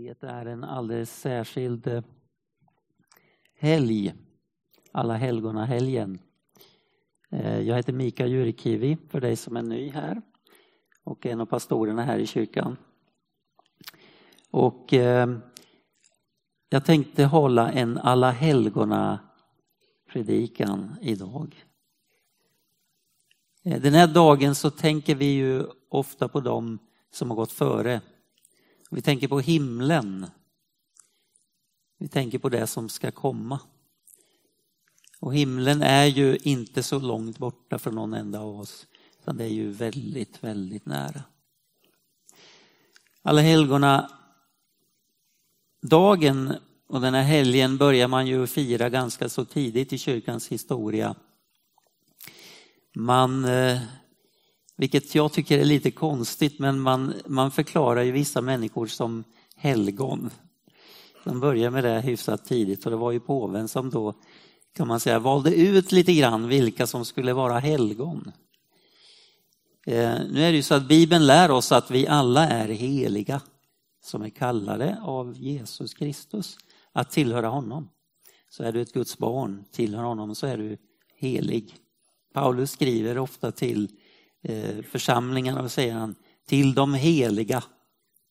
Det är en alldeles särskild eh, helg, Alla helgona-helgen. Eh, jag heter Mika Jurikivi för dig som är ny här och en av pastorerna här i kyrkan. Och eh, jag tänkte hålla en Alla helgona predikan idag. Den här dagen så tänker vi ju ofta på dem som har gått före vi tänker på himlen. Vi tänker på det som ska komma. Och himlen är ju inte så långt borta från någon enda av oss. Utan det är ju väldigt, väldigt nära. Alla helgona dagen och den här helgen börjar man ju fira ganska så tidigt i kyrkans historia. Man eh, vilket jag tycker är lite konstigt, men man, man förklarar ju vissa människor som helgon. De börjar med det hyfsat tidigt och det var ju påven som då kan man säga valde ut lite grann vilka som skulle vara helgon. Eh, nu är det ju så att Bibeln lär oss att vi alla är heliga som är kallade av Jesus Kristus att tillhöra honom. Så är du ett Guds barn, tillhör honom, så är du helig. Paulus skriver ofta till Eh, församlingarna och säger han till de heliga.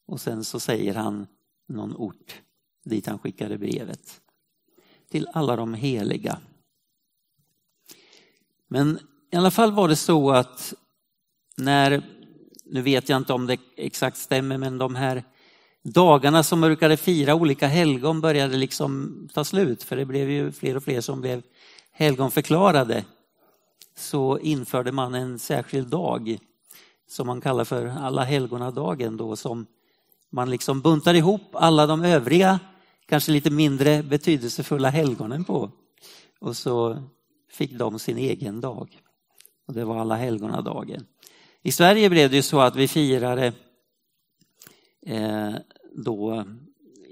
Och sen så säger han någon ort dit han skickade brevet. Till alla de heliga. Men i alla fall var det så att när, nu vet jag inte om det exakt stämmer, men de här dagarna som brukade fira olika helgon började liksom ta slut, för det blev ju fler och fler som blev helgonförklarade så införde man en särskild dag som man kallar för alla helgonadagen då som man liksom buntar ihop alla de övriga, kanske lite mindre betydelsefulla helgonen på. Och så fick de sin egen dag. Och det var alla helgonadagen. I Sverige blev det ju så att vi firade eh, då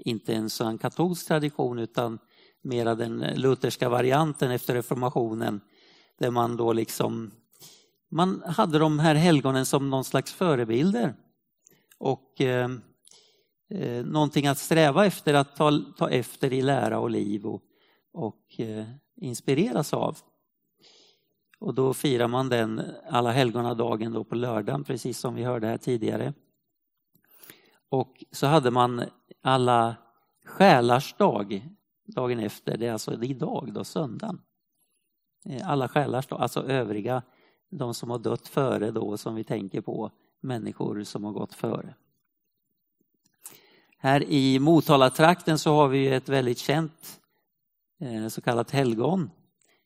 inte en sån katolsk tradition utan mera den lutherska varianten efter reformationen där man då liksom, man hade de här helgonen som någon slags förebilder. Och eh, eh, någonting att sträva efter, att ta, ta efter i lära och liv och, och eh, inspireras av. Och då firar man den alla helgonadagen då på lördagen, precis som vi hörde här tidigare. Och så hade man alla själars dag dagen efter, det är alltså idag då, söndagen. Eh, alla själar, alltså övriga, de som har dött före då som vi tänker på, människor som har gått före. Här i Motalatrakten så har vi ett väldigt känt eh, så kallat helgon,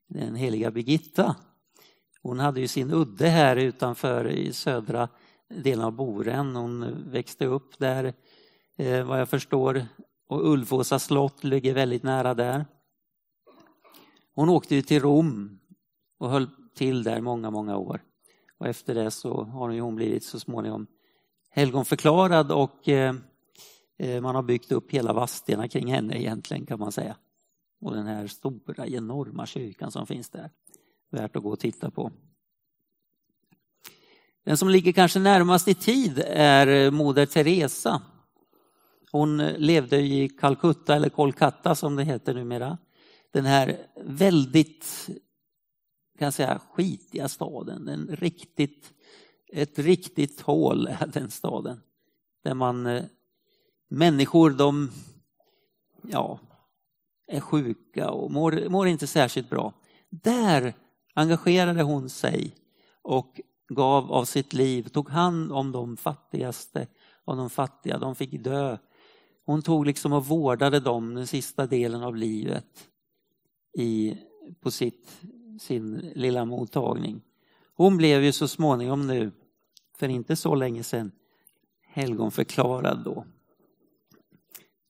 den heliga Birgitta. Hon hade ju sin udde här utanför i södra delen av Boren. Hon växte upp där eh, vad jag förstår och Ulfåsa slott ligger väldigt nära där. Hon åkte ju till Rom och höll till där många, många år. Och efter det så har hon blivit så småningom helgonförklarad och eh, eh, man har byggt upp hela Vadstena kring henne egentligen kan man säga. Och den här stora enorma kyrkan som finns där. Värt att gå och titta på. Den som ligger kanske närmast i tid är eh, Moder Teresa. Hon levde i Calcutta eller Kolkata som det heter numera den här väldigt kan jag säga, skitiga staden. En riktigt, ett riktigt hål är den staden. Där man, eh, människor de ja, är sjuka och mår, mår inte särskilt bra. Där engagerade hon sig och gav av sitt liv, tog hand om de fattigaste av de fattiga. De fick dö. Hon tog liksom och vårdade dem den sista delen av livet i, på sitt, sin lilla mottagning. Hon blev ju så småningom nu, för inte så länge sedan, helgonförklarad då.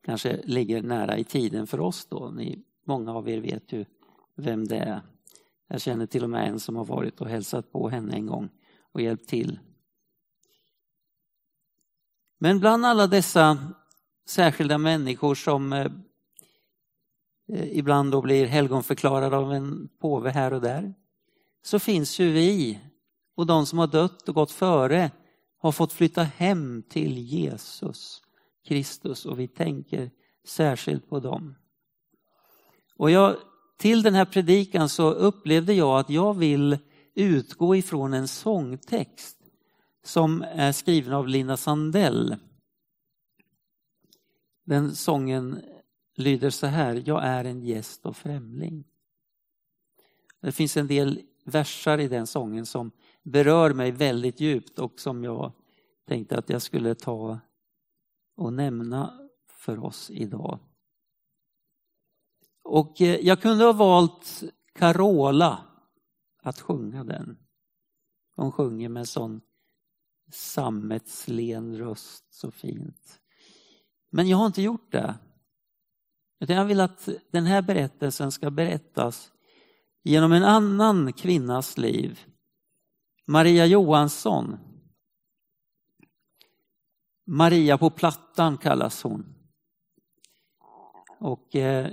Kanske ligger nära i tiden för oss då. Ni, många av er vet ju vem det är. Jag känner till och med en som har varit och hälsat på henne en gång och hjälpt till. Men bland alla dessa särskilda människor som eh, Eh, ibland då blir helgonförklarad av en påve här och där, så finns ju vi och de som har dött och gått före har fått flytta hem till Jesus Kristus och vi tänker särskilt på dem. Och jag, till den här predikan så upplevde jag att jag vill utgå ifrån en sångtext som är skriven av Lina Sandell. Den sången lyder så här, jag är en gäst och främling. Det finns en del versar i den sången som berör mig väldigt djupt och som jag tänkte att jag skulle ta och nämna för oss idag. Och eh, jag kunde ha valt Carola att sjunga den. Hon sjunger med sån sammetslen röst så fint. Men jag har inte gjort det. Utan jag vill att den här berättelsen ska berättas genom en annan kvinnas liv. Maria Johansson. Maria på Plattan kallas hon. Och eh,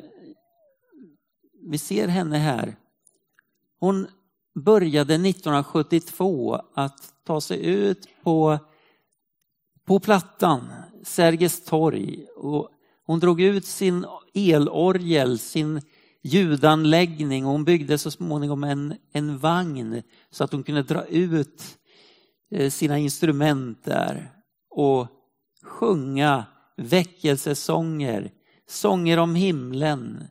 vi ser henne här. Hon började 1972 att ta sig ut på, på Plattan, Sergels torg. Och hon drog ut sin elorgel, sin ljudanläggning och hon byggde så småningom en, en vagn så att hon kunde dra ut eh, sina instrument där och sjunga väckelsesånger, sånger om himlen,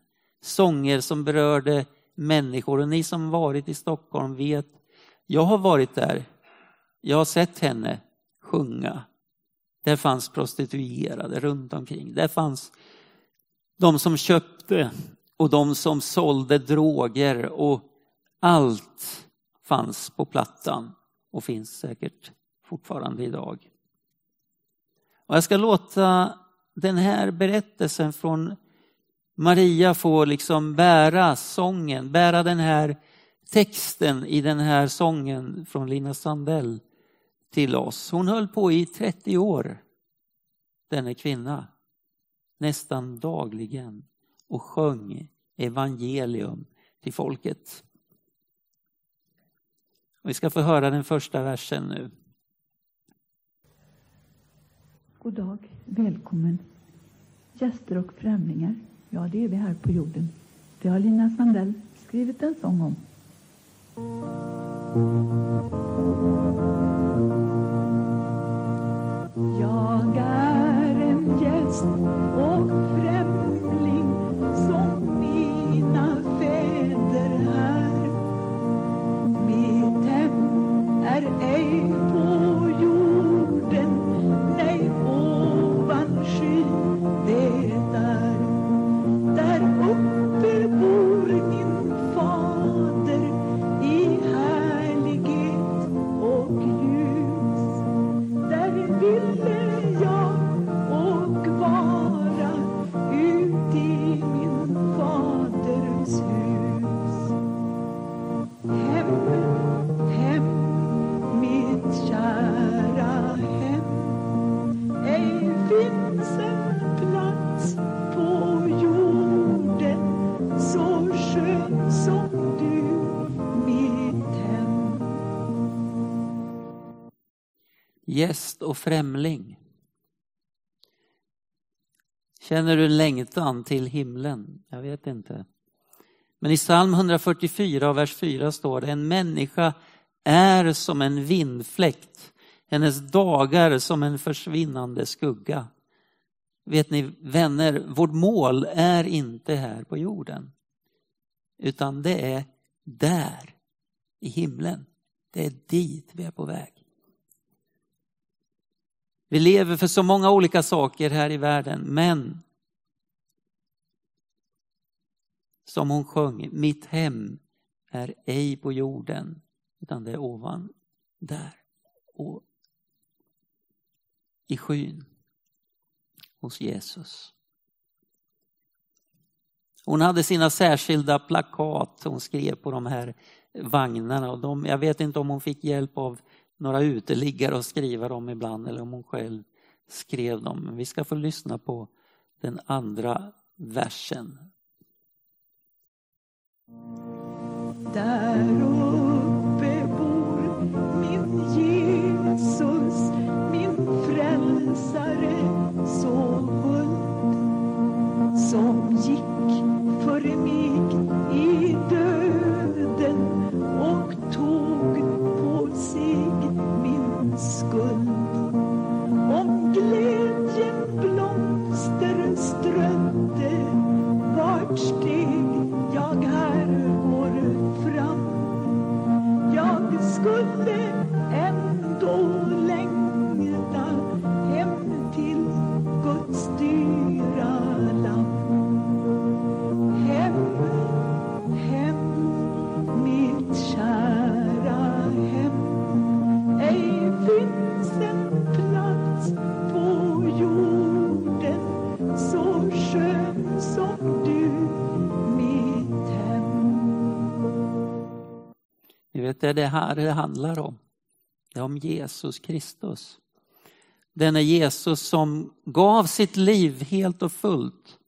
sånger som berörde människor. Och ni som varit i Stockholm vet, jag har varit där. Jag har sett henne sjunga. Där fanns prostituerade runt omkring. Där fanns de som köpte och de som sålde droger och allt fanns på plattan och finns säkert fortfarande idag. Och jag ska låta den här berättelsen från Maria få liksom bära sången, bära den här texten i den här sången från Lina Sandell till oss. Hon höll på i 30 år, denna kvinna, nästan dagligen och sjöng evangelium till folket. Vi ska få höra den första versen nu. God dag, välkommen. Gäster och främlingar, ja det är vi här på jorden. Det har Lina Sandell skrivit en sång om. En och främling. Känner du längtan till himlen? Jag vet inte. Men i psalm 144 vers 4 står det en människa är som en vindfläkt, hennes dagar som en försvinnande skugga. Vet ni vänner, vårt mål är inte här på jorden. Utan det är där, i himlen. Det är dit vi är på väg. Vi lever för så många olika saker här i världen, men som hon sjöng, mitt hem är ej på jorden, utan det är ovan där och i skyn hos Jesus. Hon hade sina särskilda plakat hon skrev på de här vagnarna. Och de, jag vet inte om hon fick hjälp av några uteliggare att skriva dem ibland eller om hon själv skrev dem. Men vi ska få lyssna på den andra versen. Där uppe bor min Jesus, det är det här det handlar om. Det är om Jesus Kristus. Denne Jesus som gav sitt liv helt och fullt.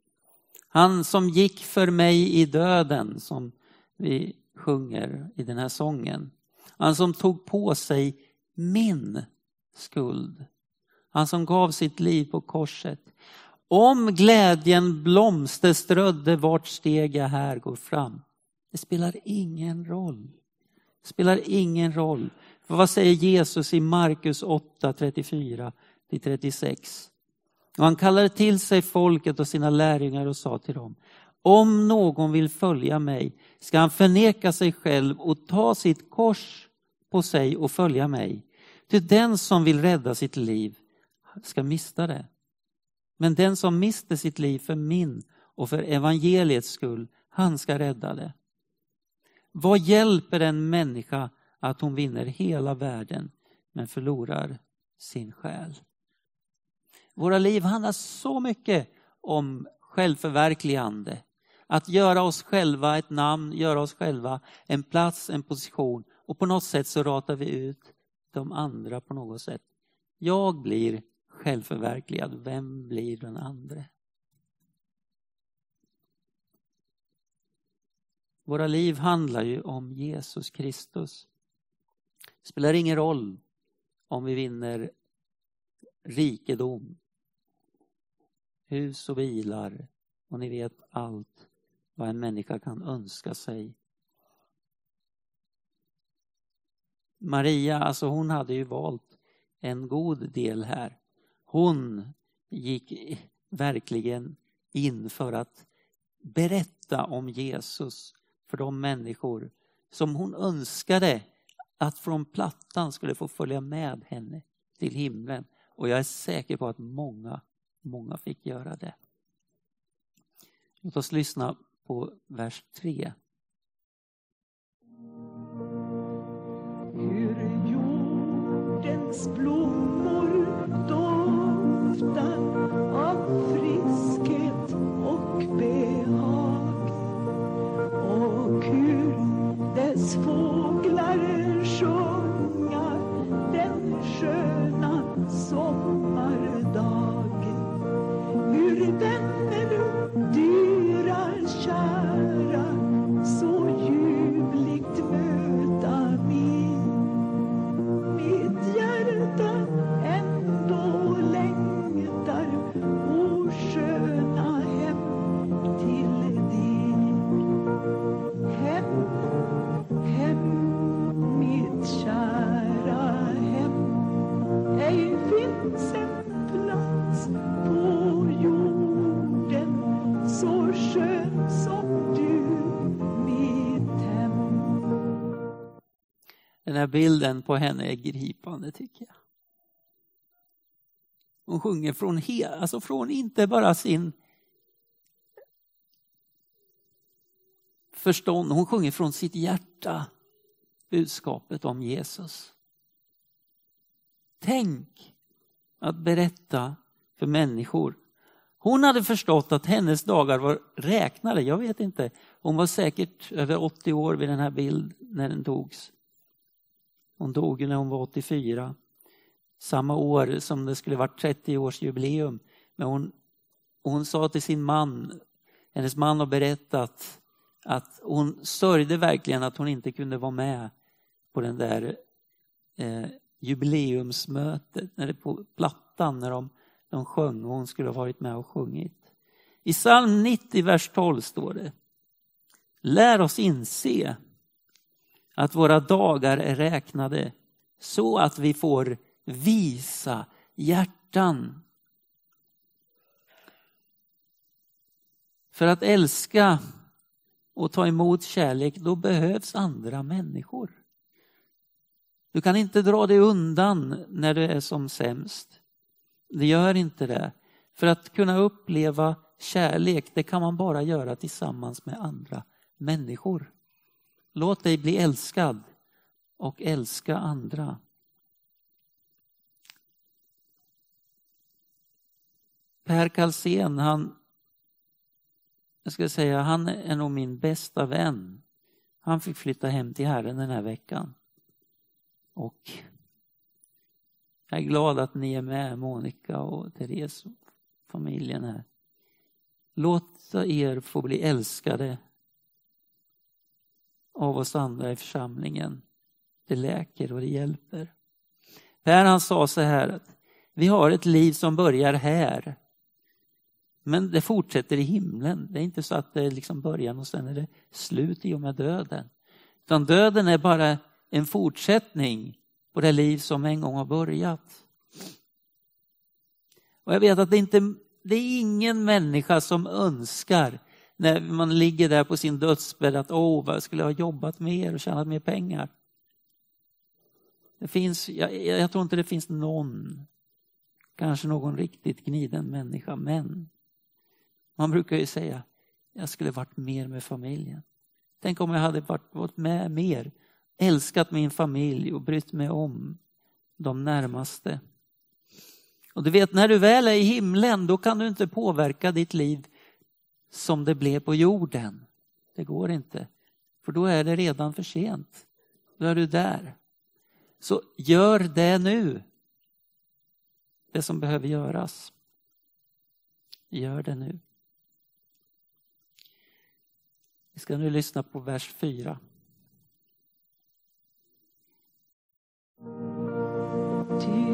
Han som gick för mig i döden, som vi sjunger i den här sången. Han som tog på sig min skuld. Han som gav sitt liv på korset. Om glädjen blomsterströdde vart steg jag här går fram. Det spelar ingen roll. Det spelar ingen roll. För vad säger Jesus i Markus 8, 34 36? Och han kallade till sig folket och sina lärjungar och sa till dem. Om någon vill följa mig ska han förneka sig själv och ta sitt kors på sig och följa mig. Till den som vill rädda sitt liv ska mista det. Men den som mister sitt liv för min och för evangeliets skull, han ska rädda det. Vad hjälper en människa att hon vinner hela världen men förlorar sin själ? Våra liv handlar så mycket om självförverkligande. Att göra oss själva ett namn, göra oss själva en plats, en position och på något sätt så ratar vi ut de andra på något sätt. Jag blir självförverkligad, vem blir den andra? Våra liv handlar ju om Jesus Kristus. Det spelar ingen roll om vi vinner rikedom, hus och bilar och ni vet allt vad en människa kan önska sig. Maria, alltså hon hade ju valt en god del här. Hon gick verkligen in för att berätta om Jesus för de människor som hon önskade att från plattan skulle få följa med henne till himlen. Och jag är säker på att många, många fick göra det. Låt oss lyssna på vers 3. Hur jordens blommor doftar dess fåglar finns en plats på jorden så skön som du, mitt hem Den här bilden på henne är gripande tycker jag. Hon sjunger från, he, alltså från inte bara sin förstånd, hon sjunger från sitt hjärta budskapet om Jesus. Tänk att berätta för människor. Hon hade förstått att hennes dagar var räknade. Jag vet inte. Hon var säkert över 80 år vid den här bilden när den togs. Hon dog när hon var 84. Samma år som det skulle varit 30 års jubileum. Men hon, hon sa till sin man, hennes man har berättat att hon sörjde verkligen att hon inte kunde vara med på den där eh, jubileumsmötet, när det på plattan när de, de sjöng och hon skulle ha varit med och sjungit. I psalm 90, vers 12 står det. Lär oss inse att våra dagar är räknade så att vi får visa hjärtan. För att älska och ta emot kärlek, då behövs andra människor. Du kan inte dra dig undan när du är som sämst. Det gör inte det. För att kunna uppleva kärlek, det kan man bara göra tillsammans med andra människor. Låt dig bli älskad och älska andra. Per Kalsén, han, jag ska säga, han är nog min bästa vän. Han fick flytta hem till Herren den här veckan. Och jag är glad att ni är med, Monica och Therese och familjen här. Låt er få bli älskade av oss andra i församlingen. Det läker och det hjälper. Per han sa så här att vi har ett liv som börjar här. Men det fortsätter i himlen. Det är inte så att det är liksom början och sen är det slut i och med döden. Utan döden är bara en fortsättning på det liv som en gång har börjat. Och jag vet att det inte det är ingen människa som önskar när man ligger där på sin dödsbädd att åh, vad skulle jag ha jobbat mer och tjänat mer pengar. Det finns, jag, jag tror inte det finns någon, kanske någon riktigt gniden människa, men man brukar ju säga, jag skulle varit mer med familjen. Tänk om jag hade varit, varit med mer, älskat min familj och brytt mig om de närmaste. Och du vet, när du väl är i himlen, då kan du inte påverka ditt liv som det blev på jorden. Det går inte, för då är det redan för sent. Då är du där. Så gör det nu. Det som behöver göras. Gör det nu. Vi ska nu lyssna på vers 4. dear.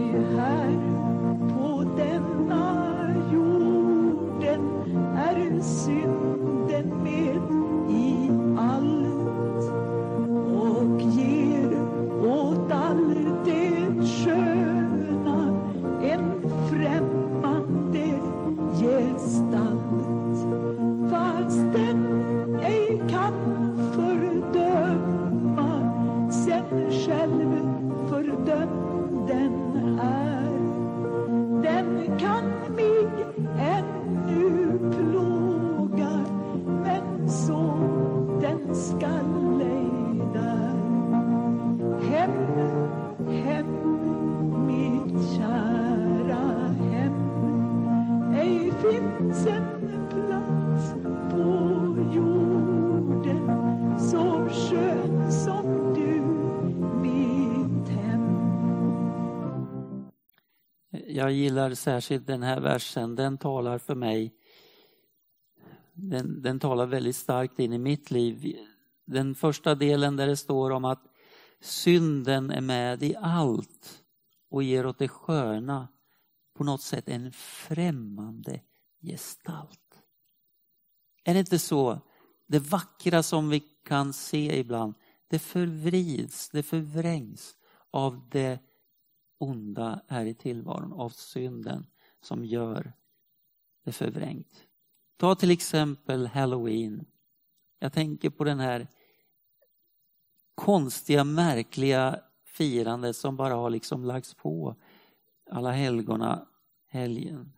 Jag gillar särskilt den här versen, den talar för mig. Den, den talar väldigt starkt in i mitt liv. Den första delen där det står om att synden är med i allt och ger åt det sköna på något sätt en främmande gestalt. Är det inte så? Det vackra som vi kan se ibland, det förvrids, det förvrängs av det onda är i tillvaron, av synden som gör det förvrängt. Ta till exempel Halloween. Jag tänker på den här konstiga, märkliga firandet som bara har liksom lagts på alla helgona helgen.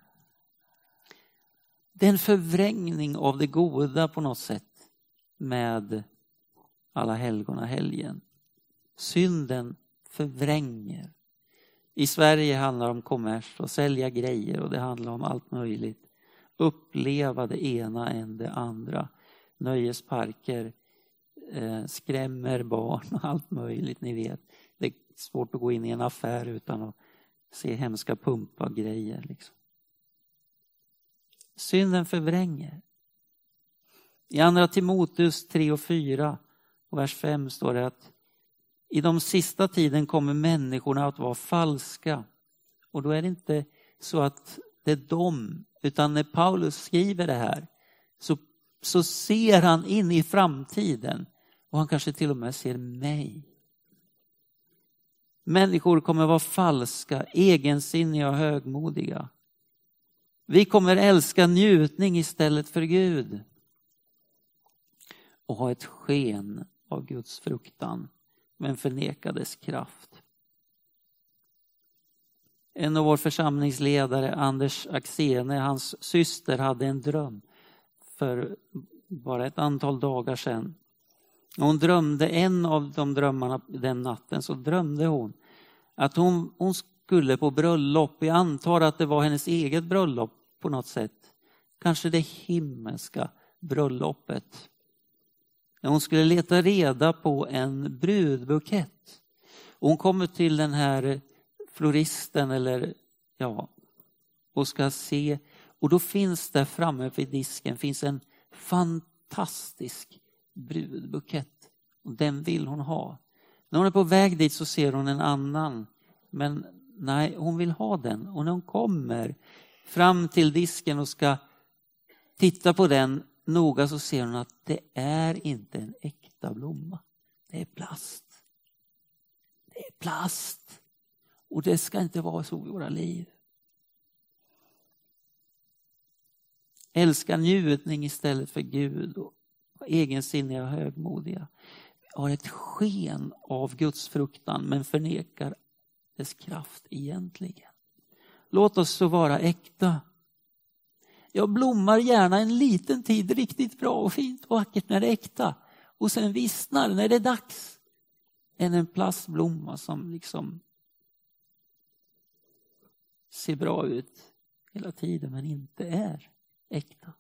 Det är en förvrängning av det goda på något sätt med alla helgona helgen. Synden förvränger. I Sverige handlar det om kommers och sälja grejer och det handlar om allt möjligt. Uppleva det ena än det andra. Nöjesparker, eh, skrämmer barn och allt möjligt, ni vet. Det är svårt att gå in i en affär utan att se hemska pumpa-grejer. Liksom. Synden förvränger. I andra Timoteus 3 och 4 och vers 5 står det att i de sista tiden kommer människorna att vara falska. Och då är det inte så att det är de, utan när Paulus skriver det här så, så ser han in i framtiden och han kanske till och med ser mig. Människor kommer vara falska, egensinniga och högmodiga. Vi kommer älska njutning istället för Gud. och ha ett sken av Guds fruktan men förnekades kraft. En av vår församlingsledare, Anders Axene, hans syster hade en dröm för bara ett antal dagar sedan. Hon drömde en av de drömmarna den natten, så drömde hon att hon, hon skulle på bröllop, jag antar att det var hennes eget bröllop på något sätt, kanske det himmelska bröllopet. Hon skulle leta reda på en brudbukett. hon kommer till den här floristen eller ja, och ska se. Och då finns där framme vid disken finns en fantastisk brudbukett. Och den vill hon ha. När hon är på väg dit så ser hon en annan. Men nej, hon vill ha den. Och när hon kommer fram till disken och ska titta på den noga så ser hon att det är inte en äkta blomma. Det är plast. Det är plast. Och det ska inte vara så i våra liv. Älska njutning istället för Gud och egensinniga och högmodiga. Vi Har ett sken av Guds fruktan men förnekar dess kraft egentligen. Låt oss så vara äkta. Jag blommar gärna en liten tid riktigt bra och fint och vackert när det är äkta och sen vissnar när det är dags. Än en plastblomma som liksom ser bra ut hela tiden men inte är äkta.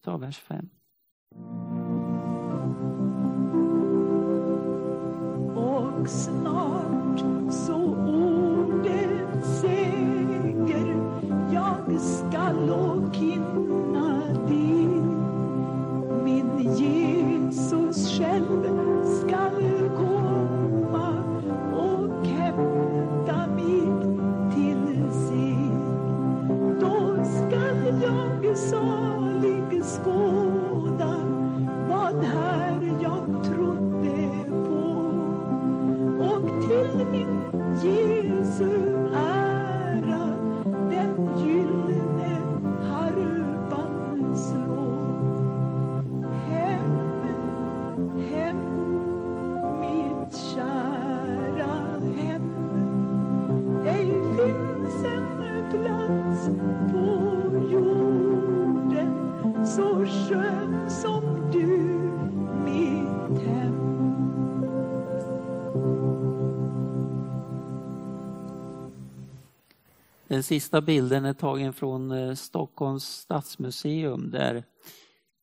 Ta vers 5. Och snart så ordet Den sista bilden är tagen från eh, Stockholms stadsmuseum där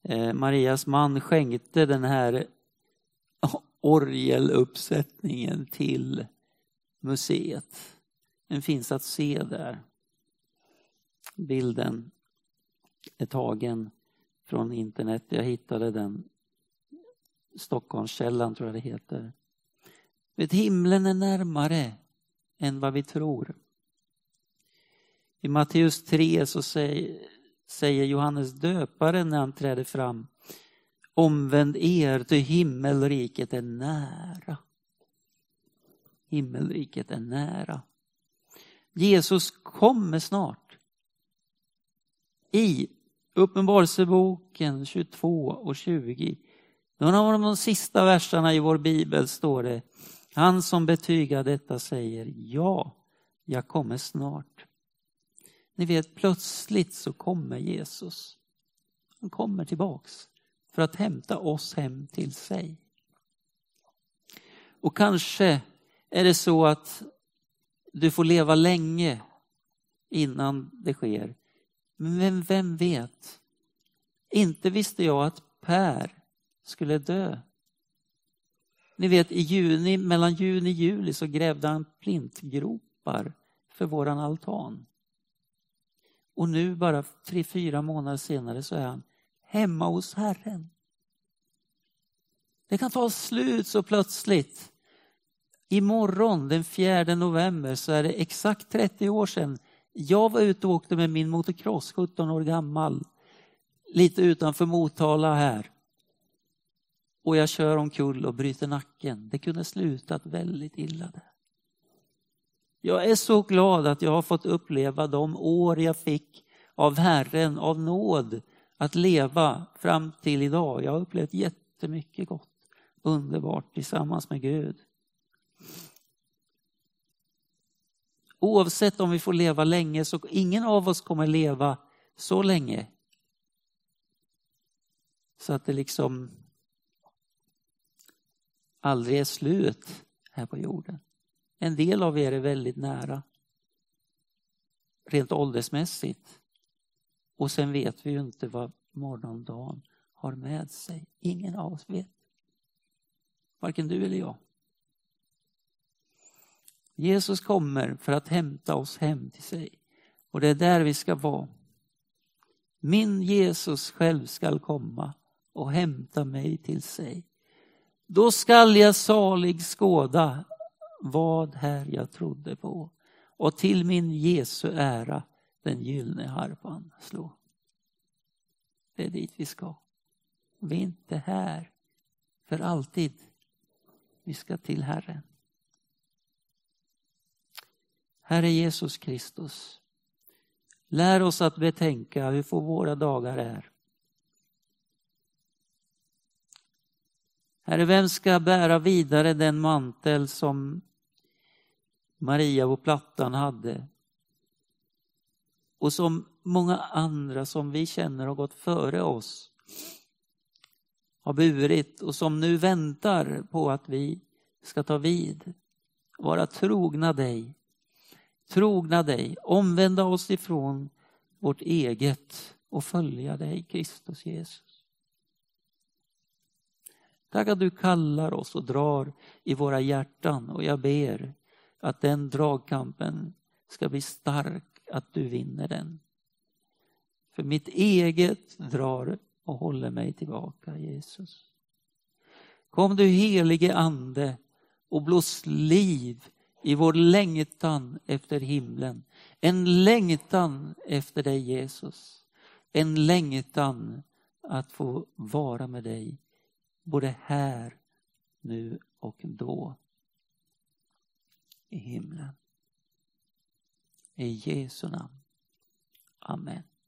eh, Marias man skänkte den här orgeluppsättningen till museet. Den finns att se där. Bilden är tagen från internet. Jag hittade den. Stockholmskällan tror jag det heter. Vet, himlen är närmare än vad vi tror. I Matteus 3 så säger Johannes döparen när han träder fram Omvänd er, till himmelriket är nära. Himmelriket är nära. Jesus kommer snart. I Uppenbarelseboken 22 och 20, några av de sista verserna i vår bibel står det Han som betygar detta säger ja, jag kommer snart. Ni vet, plötsligt så kommer Jesus. Han kommer tillbaks för att hämta oss hem till sig. Och kanske är det så att du får leva länge innan det sker. Men vem vet? Inte visste jag att Per skulle dö. Ni vet i juni, mellan juni och juli så grävde han plintgropar för våran altan. Och nu bara tre, fyra månader senare så är han hemma hos Herren. Det kan ta slut så plötsligt. Imorgon den 4 november så är det exakt 30 år sedan jag var ute och åkte med min motocross, 17 år gammal, lite utanför Motala här. Och jag kör omkull och bryter nacken. Det kunde slutat väldigt illa där. Jag är så glad att jag har fått uppleva de år jag fick av Herren, av nåd, att leva fram till idag. Jag har upplevt jättemycket gott, underbart tillsammans med Gud. Oavsett om vi får leva länge så ingen av oss kommer leva så länge. Så att det liksom aldrig är slut här på jorden. En del av er är väldigt nära. Rent åldersmässigt. Och sen vet vi ju inte vad morgondagen har med sig. Ingen av oss vet. Varken du eller jag. Jesus kommer för att hämta oss hem till sig. Och det är där vi ska vara. Min Jesus själv skall komma och hämta mig till sig. Då skall jag salig skåda vad här jag trodde på och till min Jesu ära den gyllene harpan slå. Det är dit vi ska. Vi är inte här för alltid. Vi ska till Herren. Herre Jesus Kristus, lär oss att betänka hur få våra dagar är. Herre, vem ska bära vidare den mantel som Maria på Plattan hade och som många andra som vi känner har gått före oss har burit och som nu väntar på att vi ska ta vid. Vara trogna dig. Trogna dig, omvända oss ifrån vårt eget och följa dig, Kristus Jesus. Tack att du kallar oss och drar i våra hjärtan och jag ber att den dragkampen ska bli stark, att du vinner den. För mitt eget drar och håller mig tillbaka, Jesus. Kom du helige Ande och blås liv i vår längtan efter himlen. En längtan efter dig Jesus. En längtan att få vara med dig både här, nu och då i himlen. I Jesu namn. Amen.